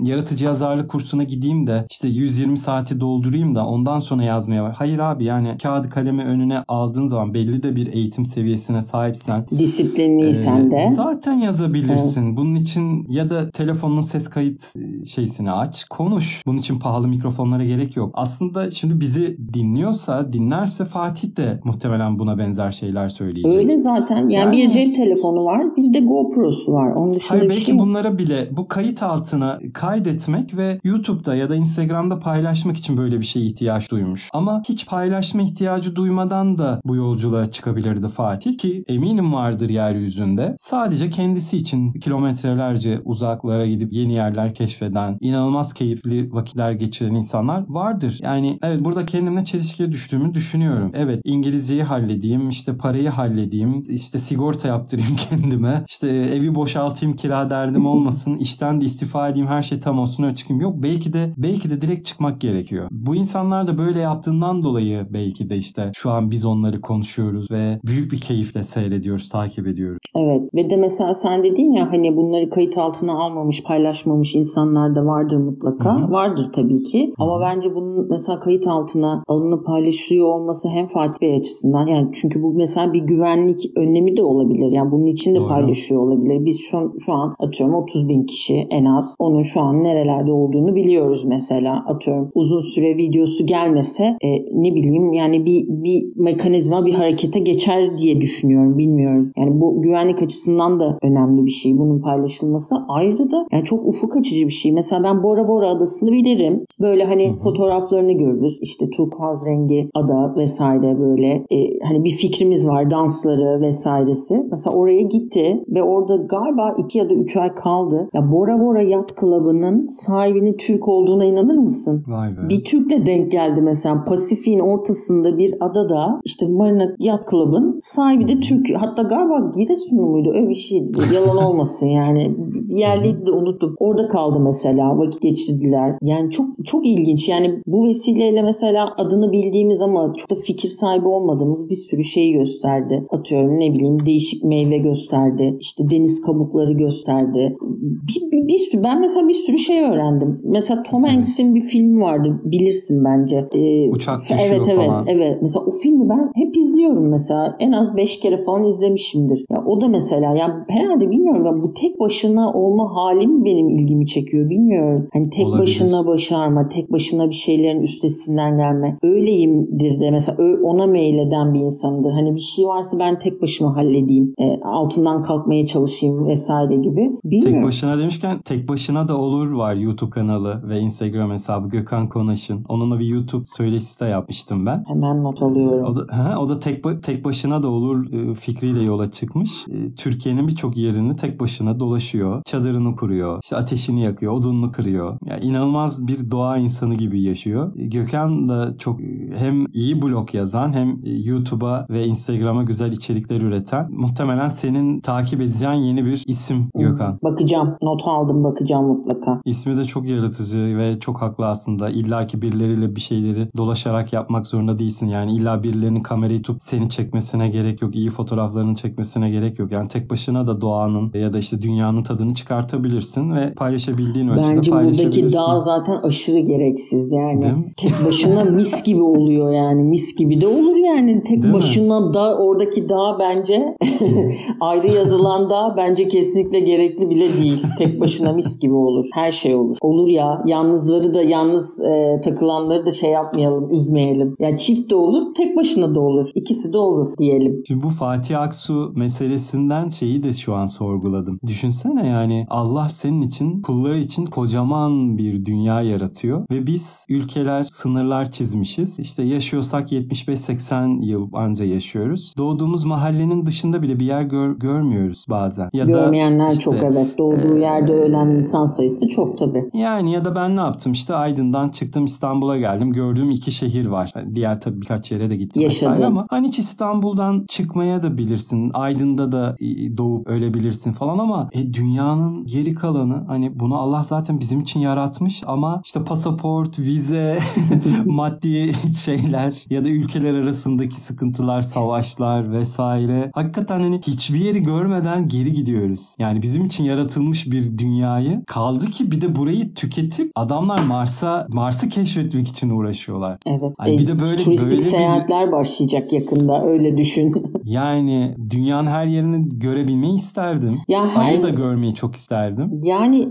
yaratıcı yazarlık kursuna gideyim de işte 120 saati doldurayım da ondan sonra yazmaya var. Hayır abi yani kağıdı kalemi önüne aldığın zaman belli de bir eğitim seviyesine sahipsen
disiplinliysen e, de
zaten yazabilirsin. Evet. Bunun için ya da telefonun ses kayıt şeysini aç, konuş. Bunun için pahalı mikrofonlara gerek yok. Aslında şimdi bizi dinliyorsa, dinlerse Fatih de muhtemelen buna benzer şeyler söyleyecek.
Öyle zaten. Yani, yani bir cep telefonu var, bir de GoPro'su var. Onun dışında
hayır, belki
şey
bunlara bile bu kayıt altına kaydetmek ve YouTube'da ya da Instagram'da paylaşmak için böyle bir şeye ihtiyaç duymuş. Ama hiç paylaşma ihtiyacı duymadan da bu yolculuğa çıkabilirdi Fatih ki eminim vardır yeryüzünde. Sadece kendisi için kilometrelerce uzaklara gidip yeni yerler keşfeden, inanılmaz keyifli vakitler geçiren insanlar vardır. Yani evet burada kendimle çelişkiye düştüğümü düşünüyorum. Evet İngilizceyi halledeyim, işte parayı halledeyim, işte sigorta yaptırayım [laughs] kendime, işte evi boşaltayım kira derdim olmasın, işten de istifa edeyim her şey tam olsun öyle. Yok belki de belki de direkt çıkmak gerekiyor. Bu insanlar da böyle yaptığından dolayı belki de işte şu an biz onları konuşuyoruz ve büyük bir keyifle seyrediyoruz, takip ediyoruz.
Evet ve de mesela sen dedin ya hani bunları kayıt altına almamış, paylaşmamış insanlar da vardır mutlaka. Hı-hı. Vardır tabii ki. Hı-hı. Ama bence bunun mesela kayıt altına alınıp paylaşılıyor olması hem Fatih Bey açısından yani çünkü bu mesela bir güvenlik önlemi de olabilir. Yani bunun için de Doğru. paylaşıyor olabilir. Biz şu, şu an atıyorum 30 bin kişi en az onun şu an nerelerde olduğunu biliyoruz mesela atıyorum uzun süre videosu gelmese e, ne bileyim yani bir, bir mekanizma bir harekete geçer diye düşünüyorum bilmiyorum. Yani bu güvenlik açısından da önemli bir şey bunun paylaşılması. Ayrıca da yani çok ufuk açıcı bir şey. Mesela ben Bora Bora adasını bilirim. Böyle hani Hı-hı. fotoğraflarını görürüz. İşte turkuaz rengi ada vesaire böyle e, hani bir fikrimiz var dansları vesairesi. Mesela oraya gitti ve orada galiba iki ya da üç ay kaldı. Ya Bora Bora Yat Club'ının sahibinin Türk olduğuna inanır mısın?
Vay be.
Bir Türk'le denk geldi mesela. Pasifik'in ortasında bir adada işte Marina Yacht Club'ın sahibi de Türk. Hatta galiba Giresunlu muydu? Öyle bir şeydi. Yalan [laughs] olmasın yani. Yerliydi de unuttum. Orada kaldı mesela. Vakit geçirdiler. Yani çok çok ilginç. Yani bu vesileyle mesela adını bildiğimiz ama çok da fikir sahibi olmadığımız bir sürü şeyi gösterdi. Atıyorum ne bileyim değişik meyve gösterdi. İşte deniz kabukları gösterdi. Bir, bir, bir sürü, ben mesela bir sürü şey öğrendim. Mesela Tom Hanks'in bir filmi vardı. Bilirsin bence.
Ee, Uçak düşüyor
evet, evet,
falan.
Evet. Mesela o filmi ben hep izliyorum mesela. En az 5 kere falan izlemişimdir. Ya o da mesela yani herhalde bilmiyorum ya bu tek başına olma halim benim ilgimi çekiyor. Bilmiyorum. Hani tek Olabilir. başına başarma, tek başına bir şeylerin üstesinden gelme. Öyleyimdir de mesela ona meyleden bir insandır. Hani bir şey varsa ben tek başıma halledeyim. E, altından kalkmaya çalışayım vesaire gibi. Bilmiyorum.
Tek başına demişken tek başına da olur var YouTube kanalı ve Instagram hesabı Gökhan Konaş'ın. Onunla bir YouTube söyleşisi de yapmıştım ben.
Hemen not alıyorum.
O da, he, o da tek, tek başına da olur e, fikriyle yola çıkmış. E, Türkiye'nin birçok yerini tek başına dolaşıyor. Çadırını kuruyor. işte ateşini yakıyor. Odununu kırıyor. Yani inanılmaz bir doğa insanı gibi yaşıyor. E, Gökhan da çok hem iyi blog yazan hem YouTube'a ve Instagram'a güzel içerikler üreten muhtemelen senin takip edeceğin yeni bir isim Gökhan.
Bakacağım. Not aldım bakacağım mutlaka.
İsmi de çok yaratıcı ve çok haklı aslında. İlla ki birileriyle bir şeyleri dolaşarak yapmak zorunda değilsin. Yani illa birilerinin kamerayı tutup seni çekmesine gerek yok. iyi fotoğraflarını çekmesine gerek yok. Yani tek başına da doğanın ya da işte dünyanın tadını çıkartabilirsin ve paylaşabildiğin ölçüde
Bence
paylaşabilirsin.
Bence buradaki dağ zaten aşırı gereksiz yani. Tek başına mis gibi oluyor yani mis gibi de olur yani tek Değil başına mi? da oradaki dağ bence [laughs] ayrı yazılan dağ bence kesinlikle gerekli bile değil. Tek başına mis gibi olur. Her şey olur. Olur ya yalnızları da yalnız e, takılanları da şey yapmayalım, üzmeyelim. Yani çift de olur, tek başına da olur. İkisi de olur diyelim.
Şimdi bu Fatih Aksu meselesinden şeyi de şu an sorguladım. Düşünsene yani Allah senin için kulları için kocaman bir dünya yaratıyor ve biz ülkeler sınırlar çizmişiz. İşte yaşıyorsak 75-80 yıl anca yaşıyoruz. Doğduğumuz mahallenin dışında bile bir yer gör, görmüyoruz bazen.
Ya Görmeyenler da işte, çok evet. Doğduğu e, yerde ölen insan sayısı çok tabii.
Yani ya da ben ne yaptım işte Aydın'dan çıktım İstanbul'a geldim. Gördüğüm iki şehir var. Diğer tabii birkaç yere de gittim. Yaşadım. Ama hani hiç İstanbul'dan çıkmaya da bilirsin. Aydın'da da doğup ölebilirsin falan ama e, dünyanın geri kalanı hani bunu Allah zaten bizim için yaratmış ama işte pasaport, vize, [laughs] maddi şeyler ya da ülkeler arasındaki sıkıntılar, savaşlar vesaire. Hakikaten hani hiçbir yeri görmeden geri gidiyoruz. Yani bizim için yaratılmış bir dünyayı kaldı ki bir de burayı tüketip adamlar Mars'a Mars'ı keşfetmek için uğraşıyorlar.
Evet. Yani bir de böyle turistik böyle seyahatler bir... başlayacak yakında öyle düşün. [laughs]
yani dünyanın her yerini görebilmeyi isterdim. Ya her... Ayı da görmeyi çok isterdim.
Yani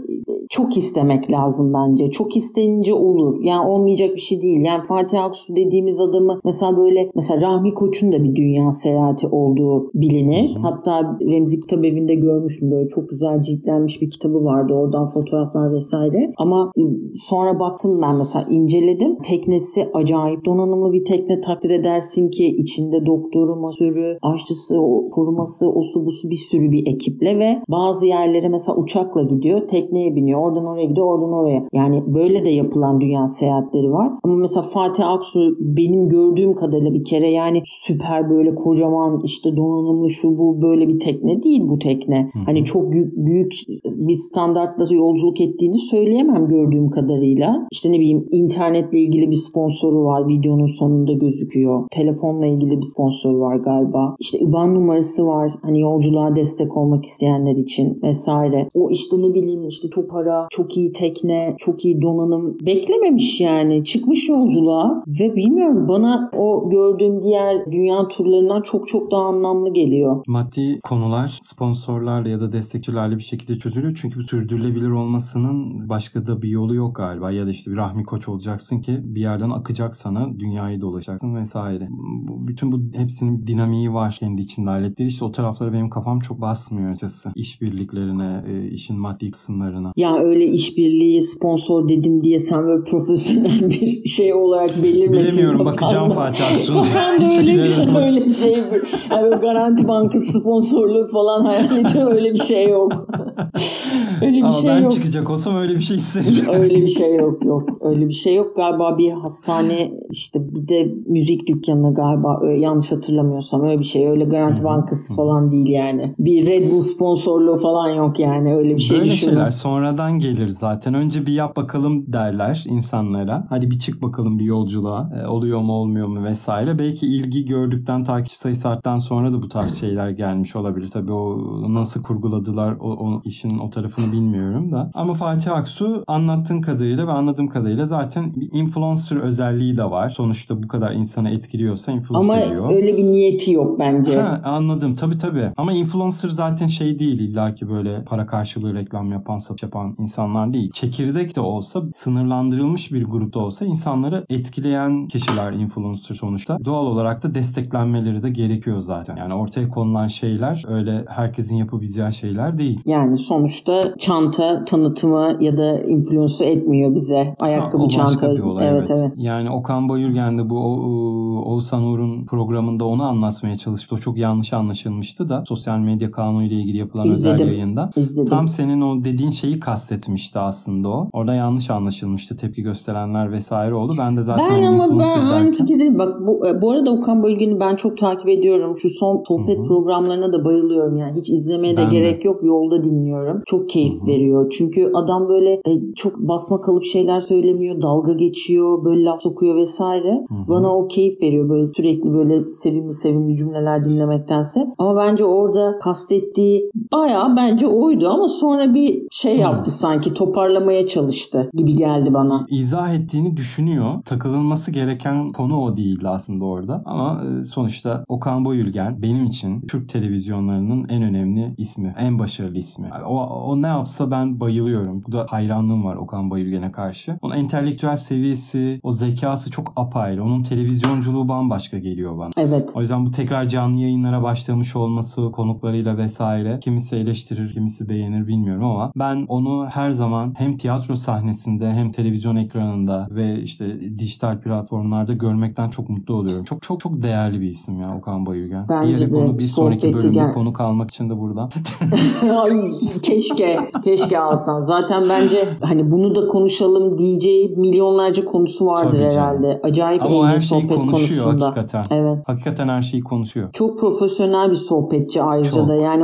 çok istemek lazım bence. Çok istenince olur. Yani olmayacak bir şey değil. Yani Fatih Aksu dediğimiz adamı mesela böyle mesela Rahmi Koç'un da bir dünya seyahati olduğu bilinir. Hı hı. Hatta Remzi Kitap Evi'nde görmüştüm böyle çok güzel ciltlenmiş bir kitabı vardı. Oradan fotoğraflar vesaire. Ama ıı, sonra baktım ben mesela inceledim. Teknesi acayip donanımlı bir tekne takdir edersin ki içinde doktoru, masörü, aşçısı, koruması, osu busu bir sürü bir ekiple ve bazı yerlere mesela uçakla gidiyor. Tekneye biniyor Oradan oraya gidiyor, oradan oraya. Yani böyle de yapılan dünya seyahatleri var. Ama mesela Fatih Aksu benim gördüğüm kadarıyla bir kere yani süper böyle kocaman işte donanımlı şu bu böyle bir tekne değil bu tekne. Hı. Hani çok büyük, büyük bir standartla yolculuk ettiğini söyleyemem gördüğüm kadarıyla. İşte ne bileyim internetle ilgili bir sponsoru var. Videonun sonunda gözüküyor. Telefonla ilgili bir sponsoru var galiba. İşte IBAN numarası var. Hani yolculuğa destek olmak isteyenler için vesaire. O işte ne bileyim işte çok para para, çok iyi tekne, çok iyi donanım beklememiş yani. Çıkmış yolculuğa ve bilmiyorum bana o gördüğüm diğer dünya turlarından çok çok daha anlamlı geliyor.
Maddi konular sponsorlarla ya da destekçilerle bir şekilde çözülüyor. Çünkü bu sürdürülebilir olmasının başka da bir yolu yok galiba. Ya da işte bir Rahmi Koç olacaksın ki bir yerden akacak sana dünyayı dolaşacaksın vesaire. Bütün bu hepsinin dinamiği var kendi içinde aletleri. İşte o taraflara benim kafam çok basmıyor açıkçası. İşbirliklerine, e, işin maddi kısımlarına.
Ya öyle işbirliği sponsor dedim diye sen böyle profesyonel [laughs] bir şey olarak belirmesin.
Bilemiyorum kafanda. bakacağım Fatih Aksu.
Kafanda [laughs] öyle bir, öyle bir şey. Yani böyle garanti bankası sponsorluğu falan hayal ediyorum öyle bir şey yok. [laughs]
öyle bir Ama şey ben yok. çıkacak olsam öyle bir şey isterim.
öyle bir şey yok yok. Öyle bir şey yok. Galiba bir hastane işte bir de müzik dükkanı galiba yanlış hatırlamıyorsam öyle bir şey. Öyle garanti bankası falan değil yani. Bir Red Bull sponsorluğu falan yok yani. Öyle bir şey
Böyle düşünün. şeyler sonradan gelir zaten. Önce bir yap bakalım derler insanlara. Hadi bir çık bakalım bir yolculuğa. E, oluyor mu olmuyor mu vesaire. Belki ilgi gördükten takip sayısı arttan sonra da bu tarz şeyler gelmiş olabilir. Tabii o nasıl kurguladılar o, o işin o tarafını bilmiyorum da. Ama Fatih Aksu anlattığın kadarıyla ve anladığım kadarıyla zaten bir influencer özelliği de var. Sonuçta bu kadar insana etkiliyorsa influencer
Ama ediyor. öyle bir niyeti yok bence.
Ha, anladım tabii tabii. Ama influencer zaten şey değil illaki böyle para karşılığı reklam yapan, satış yapan insanlar değil. Çekirdek de olsa sınırlandırılmış bir grupta olsa insanları etkileyen kişiler influencer sonuçta. Doğal olarak da desteklenmeleri de gerekiyor zaten. Yani ortaya konulan şeyler öyle herkesin yapabileceği şeyler değil.
Yani sonuçta çanta tanıtımı ya da influencer etmiyor bize. Ayakkabı ha, çanta.
Bir olay, evet, evet evet. Yani Okan Bayülgen de bu Oğuzhan Uğur'un programında onu anlatmaya çalıştı. O çok yanlış anlaşılmıştı da sosyal medya kanunu ile ilgili yapılan İzledim. özel yayında. İzledim. Tam senin o dediğin şeyi kastetmişti aslında o. Orada yanlış anlaşılmıştı. Tepki gösterenler vesaire oldu. Ben de zaten
ben ama ben aynı fikirdeyim. Bak bu, e, bu arada Okan Bayülgen'i ben çok takip ediyorum. Şu son sohbet Hı-hı. programlarına da bayılıyorum yani. Hiç izlemeye de ben gerek de. yok. Yolda dinliyorum dinliyorum. Çok keyif Hı-hı. veriyor. Çünkü adam böyle e, çok basma kalıp şeyler söylemiyor. Dalga geçiyor. Böyle laf sokuyor vesaire. Hı-hı. Bana o keyif veriyor. Böyle sürekli böyle sevimli sevimli cümleler dinlemektense. Ama bence orada kastettiği bayağı bence oydu ama sonra bir şey yaptı Hı-hı. sanki toparlamaya çalıştı gibi geldi bana.
İzah ettiğini düşünüyor. Takılınması gereken konu o değildi aslında orada. Ama e, sonuçta Okan Boyülgen benim için Türk televizyonlarının en önemli ismi. En başarılı ismi. O, o ne yapsa ben bayılıyorum. Bu da hayranlığım var Okan Bayülgen'e karşı. Onun entelektüel seviyesi, o zekası çok apayrı. Onun televizyonculuğu bambaşka geliyor bana.
Evet.
O yüzden bu tekrar canlı yayınlara başlamış olması konuklarıyla vesaire kimisi eleştirir, kimisi beğenir bilmiyorum ama ben onu her zaman hem tiyatro sahnesinde hem televizyon ekranında ve işte dijital platformlarda görmekten çok mutlu oluyorum. Çok çok çok değerli bir isim ya Okan Bayülgen.
Bence Diyerek de onu
bir sonraki bölümde konu kalmak için de buradan. [laughs]
Ay, [laughs] keşke keşke alsan. Zaten bence hani bunu da konuşalım diyeceği milyonlarca konusu vardır Tabii herhalde. Canım. Acayip
Ama her şeyi konuşuyor konusunda. hakikaten. Evet. Hakikaten her şeyi konuşuyor.
Çok profesyonel bir sohbetçi ayrıca Çok. da. Yani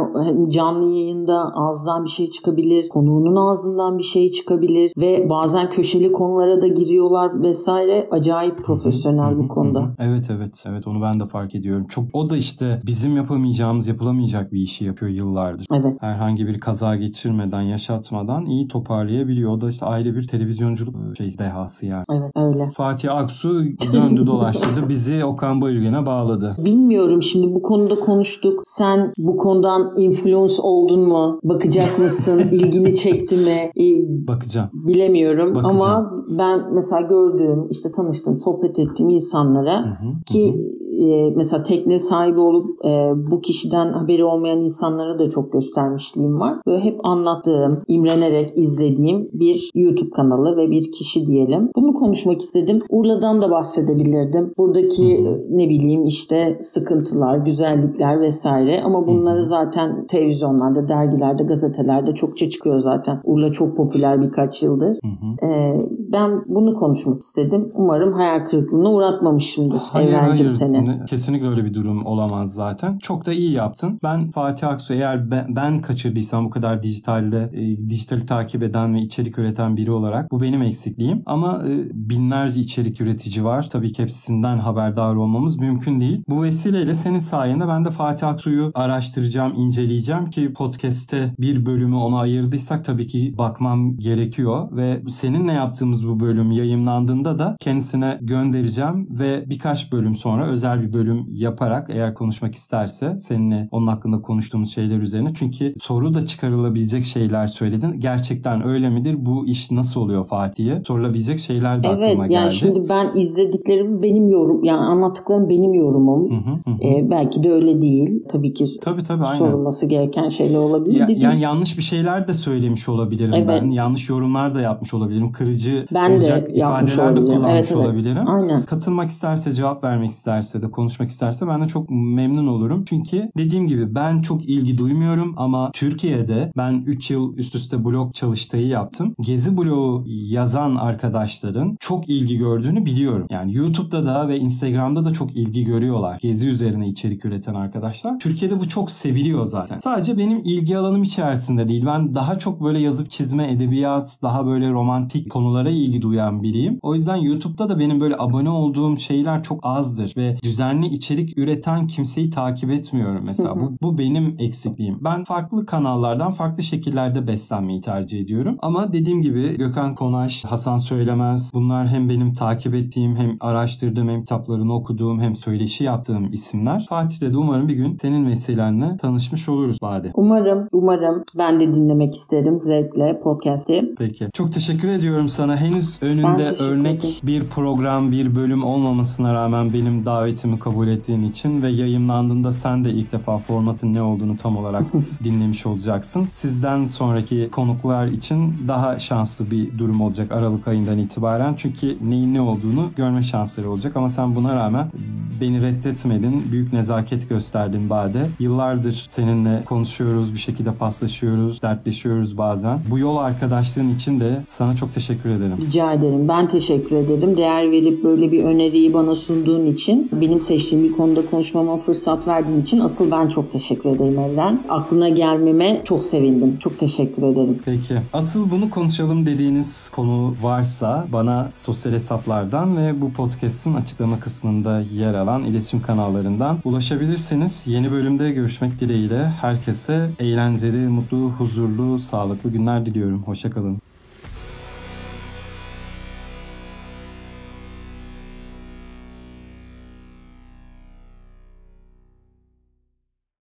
canlı yayında ağızdan bir şey çıkabilir. Konuğunun ağzından bir şey çıkabilir ve bazen köşeli konulara da giriyorlar vesaire. Acayip profesyonel bu konuda.
Evet evet. Evet onu ben de fark ediyorum. Çok o da işte bizim yapamayacağımız, yapılamayacak bir işi yapıyor yıllardır.
Evet.
Herhangi bir kaza geçirmeden, yaşatmadan iyi toparlayabiliyor. O da işte aile bir televizyonculuk şey dehası yani.
Evet öyle.
Fatih Aksu döndü dolaştırdı. [laughs] Bizi Okan Bayülgen'e bağladı.
Bilmiyorum şimdi bu konuda konuştuk. Sen bu konudan influence oldun mu? Bakacak mısın? [laughs] İlgini çekti mi?
Ee, Bakacağım.
Bilemiyorum Bakacağım. ama ben mesela gördüğüm, işte tanıştığım, sohbet ettiğim insanlara hı hı, ki hı e, mesela tekne sahibi olup e, bu kişiden haberi olmayan insanlara da çok göstermişliğim var. Böyle hep anlattığım, imrenerek izlediğim bir YouTube kanalı ve bir kişi diyelim. Bunu konuşmak istedim. Urla'dan da bahsedebilirdim. Buradaki ne bileyim işte sıkıntılar, güzellikler vesaire ama bunları zaten televizyonlarda, dergilerde, gazetelerde çokça çıkıyor zaten. Urla çok popüler birkaç yıldır. Hı hı. E, ben bunu konuşmak istedim. Umarım hayal kırıklığına uğratmamışımdır hayır, Evrencim hayır. seni.
Kesinlikle, kesinlikle öyle bir durum olamaz zaten. Çok da iyi yaptın. Ben Fatih Aksu eğer ben, ben kaçırdıysam bu kadar dijitalde e, dijitali takip eden ve içerik üreten biri olarak bu benim eksikliğim. Ama e, binlerce içerik üretici var. Tabii ki hepsinden haberdar olmamız mümkün değil. Bu vesileyle senin sayende ben de Fatih Aksu'yu araştıracağım, inceleyeceğim ki podcast'te bir bölümü ona ayırdıysak tabii ki bakmam gerekiyor ve seninle yaptığımız bu bölüm yayınlandığında da kendisine göndereceğim ve birkaç bölüm sonra özel özel bir bölüm yaparak eğer konuşmak isterse seninle onun hakkında konuştuğumuz şeyler üzerine. Çünkü soru da çıkarılabilecek şeyler söyledin. Gerçekten öyle midir? Bu iş nasıl oluyor Fatih'e? Sorulabilecek şeyler de
evet,
aklıma
geldi. Evet yani şimdi ben izlediklerim benim yorum yani anlattıklarım benim yorumum. Hı hı hı. Ee, belki de öyle değil. Tabii ki tabii, tabii, sorulması aynen. gereken şeyler olabilir. Ya,
yani yanlış bir şeyler de söylemiş olabilirim evet. ben. Yanlış yorumlar da yapmış olabilirim. Kırıcı ben olacak ifadeler de kullanmış evet, evet. olabilirim. Aynen. Katılmak isterse cevap vermek isterse isterse de konuşmak isterse ben de çok memnun olurum. Çünkü dediğim gibi ben çok ilgi duymuyorum ama Türkiye'de ben 3 yıl üst üste blog çalıştığı yaptım. Gezi blogu yazan arkadaşların çok ilgi gördüğünü biliyorum. Yani YouTube'da da ve Instagram'da da çok ilgi görüyorlar. Gezi üzerine içerik üreten arkadaşlar. Türkiye'de bu çok seviliyor zaten. Sadece benim ilgi alanım içerisinde değil. Ben daha çok böyle yazıp çizme, edebiyat, daha böyle romantik konulara ilgi duyan biriyim. O yüzden YouTube'da da benim böyle abone olduğum şeyler çok azdır ve düzenli içerik üreten kimseyi takip etmiyorum mesela. Bu, bu benim eksikliğim. Ben farklı kanallardan farklı şekillerde beslenmeyi tercih ediyorum. Ama dediğim gibi Gökhan Konaş, Hasan Söylemez bunlar hem benim takip ettiğim hem araştırdığım hem kitaplarını okuduğum hem söyleşi yaptığım isimler. Fatih'le de umarım bir gün senin vesilenle tanışmış oluruz Bade.
Umarım, umarım. Ben de dinlemek isterim zevkle podcast'i.
Peki. Çok teşekkür ediyorum sana. Henüz önünde örnek ederim. bir program, bir bölüm olmamasına rağmen benim davet davetimi kabul ettiğin için ve yayınlandığında sen de ilk defa formatın ne olduğunu tam olarak [laughs] dinlemiş olacaksın. Sizden sonraki konuklar için daha şanslı bir durum olacak Aralık ayından itibaren. Çünkü neyin ne olduğunu görme şansları olacak ama sen buna rağmen beni reddetmedin. Büyük nezaket gösterdin Bade. Yıllardır seninle konuşuyoruz, bir şekilde paslaşıyoruz, dertleşiyoruz bazen. Bu yol arkadaşlığın için de sana çok teşekkür ederim.
Rica ederim. Ben teşekkür ederim. Değer verip böyle bir öneriyi bana sunduğun için benim benim seçtiğim bir konuda konuşmama fırsat verdiğin için asıl ben çok teşekkür ederim Evren. Aklına gelmeme çok sevindim. Çok teşekkür ederim.
Peki. Asıl bunu konuşalım dediğiniz konu varsa bana sosyal hesaplardan ve bu podcast'in açıklama kısmında yer alan iletişim kanallarından ulaşabilirsiniz. Yeni bölümde görüşmek dileğiyle herkese eğlenceli, mutlu, huzurlu, sağlıklı günler diliyorum. Hoşçakalın.